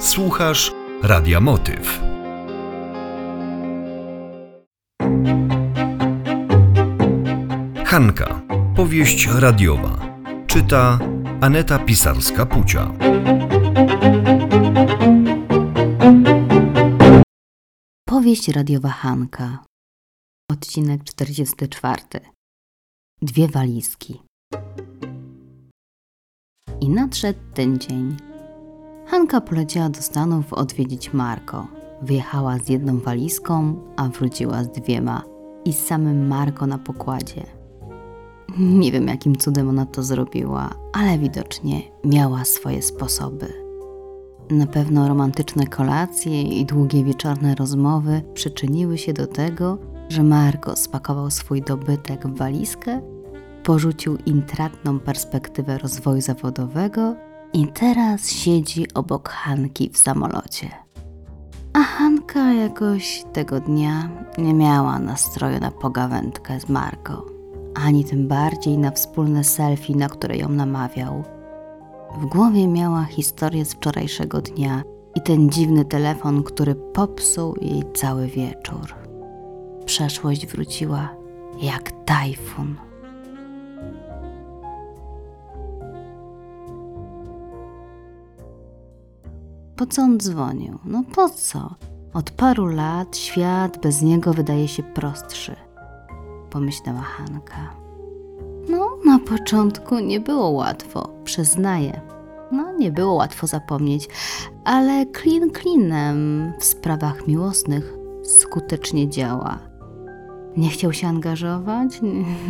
Słuchasz Radia Motyw. Hanka. Powieść radiowa. Czyta Aneta Pisarska-Pucia. Powieść radiowa Hanka. Odcinek 44. Dwie walizki. I nadszedł ten dzień. Hanka poleciała do Stanów odwiedzić Marko. Wyjechała z jedną walizką, a wróciła z dwiema i z samym Marko na pokładzie. Nie wiem, jakim cudem ona to zrobiła, ale widocznie miała swoje sposoby. Na pewno romantyczne kolacje i długie wieczorne rozmowy przyczyniły się do tego, że Marko spakował swój dobytek w walizkę, porzucił intratną perspektywę rozwoju zawodowego i teraz siedzi obok Hanki w samolocie. A Hanka jakoś tego dnia nie miała nastroju na pogawędkę z Marko, ani tym bardziej na wspólne selfie, na które ją namawiał. W głowie miała historię z wczorajszego dnia i ten dziwny telefon, który popsuł jej cały wieczór. Przeszłość wróciła jak tajfun. Po co on dzwonił? No po co? Od paru lat świat bez niego wydaje się prostszy, pomyślała Hanka. No, na początku nie było łatwo, przyznaję. No, nie było łatwo zapomnieć, ale klin klinem w sprawach miłosnych skutecznie działa. Nie chciał się angażować,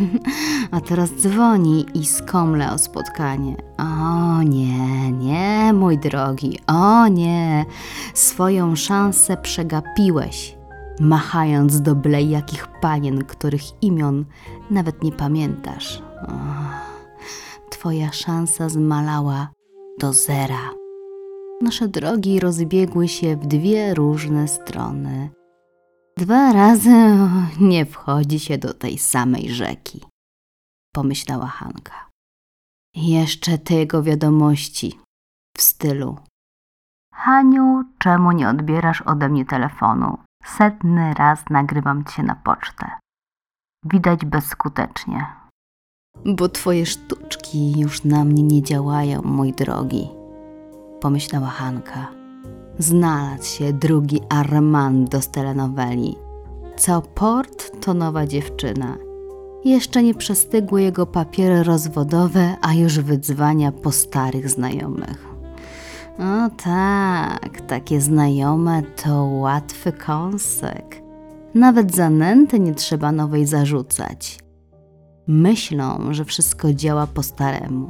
a teraz dzwoni i skomle o spotkanie. O nie, nie, mój drogi, o nie, swoją szansę przegapiłeś, machając do byle jakich panien, których imion nawet nie pamiętasz. O, twoja szansa zmalała do zera. Nasze drogi rozbiegły się w dwie różne strony. Dwa razy nie wchodzi się do tej samej rzeki, pomyślała Hanka. Jeszcze tego wiadomości w stylu. Haniu, czemu nie odbierasz ode mnie telefonu? Setny raz nagrywam cię na pocztę. Widać bezskutecznie. Bo twoje sztuczki już na mnie nie działają, mój drogi, pomyślała Hanka. Znalazł się drugi Armando z telenoweli. Co port, to nowa dziewczyna. Jeszcze nie przestygły jego papiery rozwodowe, a już wydzwania po starych znajomych. O tak, takie znajome to łatwy kąsek. Nawet zanęty nie trzeba nowej zarzucać. Myślą, że wszystko działa po staremu,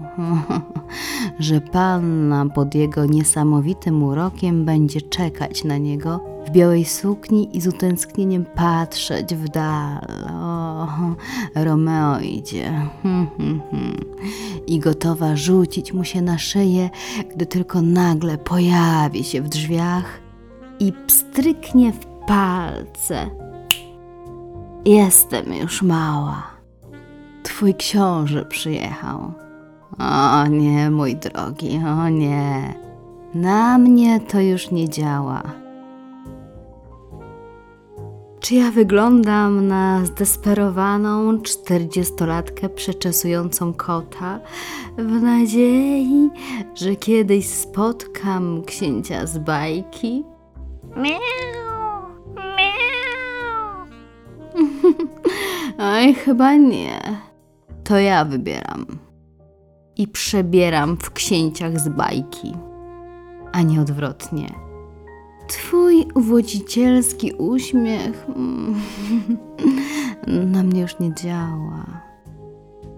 że panna pod jego niesamowitym urokiem będzie czekać na niego w białej sukni i z utęsknieniem patrzeć w dal. O, Romeo idzie i gotowa rzucić mu się na szyję, gdy tylko nagle pojawi się w drzwiach i pstryknie w palce. Jestem już mała. Twój książę przyjechał. O nie, mój drogi, o nie. Na mnie to już nie działa. Czy ja wyglądam na zdesperowaną czterdziestolatkę przeczesującą kota w nadziei, że kiedyś spotkam księcia z bajki? Miau, miau. Oj, chyba nie. To ja wybieram. I przebieram w księciach z bajki, a nie odwrotnie. Twój uwodzicielski uśmiech mm, na mnie już nie działa.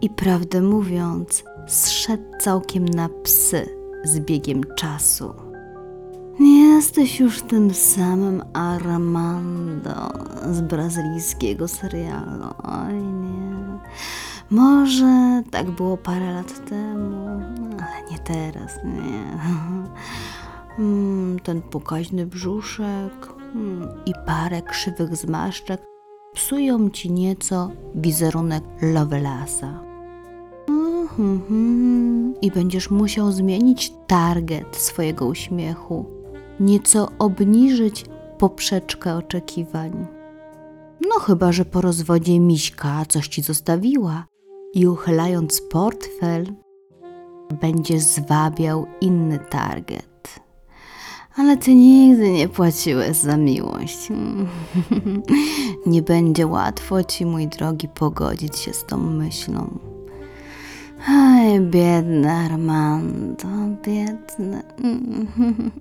I prawdę mówiąc, zszedł całkiem na psy z biegiem czasu. Nie jesteś już tym samym Armando z brazylijskiego serialu. Oj nie. Może tak było parę lat temu, ale nie teraz, nie. Mm, ten pokaźny brzuszek mm, i parę krzywych zmarszczek psują ci nieco wizerunek Lovelasa. Mhm, I będziesz musiał zmienić target swojego uśmiechu nieco obniżyć poprzeczkę oczekiwań. No chyba, że po rozwodzie Miśka coś ci zostawiła i uchylając portfel będzie zwabiał inny target. Ale ty nigdy nie płaciłeś za miłość. nie będzie łatwo ci, mój drogi, pogodzić się z tą myślą. Aj, biedny Armando, biedny.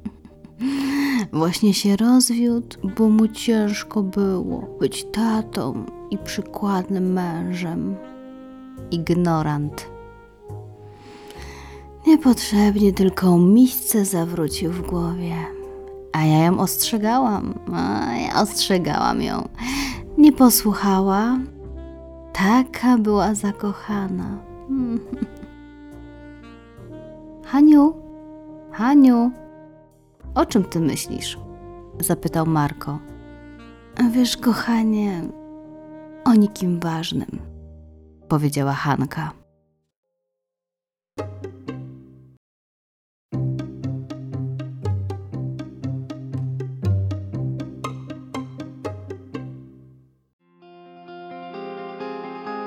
Właśnie się rozwiódł, bo mu ciężko było być tatą i przykładnym mężem. Ignorant. Niepotrzebnie tylko misce zawrócił w głowie. A ja ją ostrzegałam, a ja ostrzegałam ją. Nie posłuchała. Taka była zakochana. Haniu, Haniu, o czym ty myślisz? Zapytał Marko. Wiesz, kochanie, o nikim ważnym, powiedziała Hanka.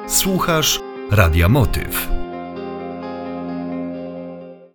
Słuchasz Radia Motyw.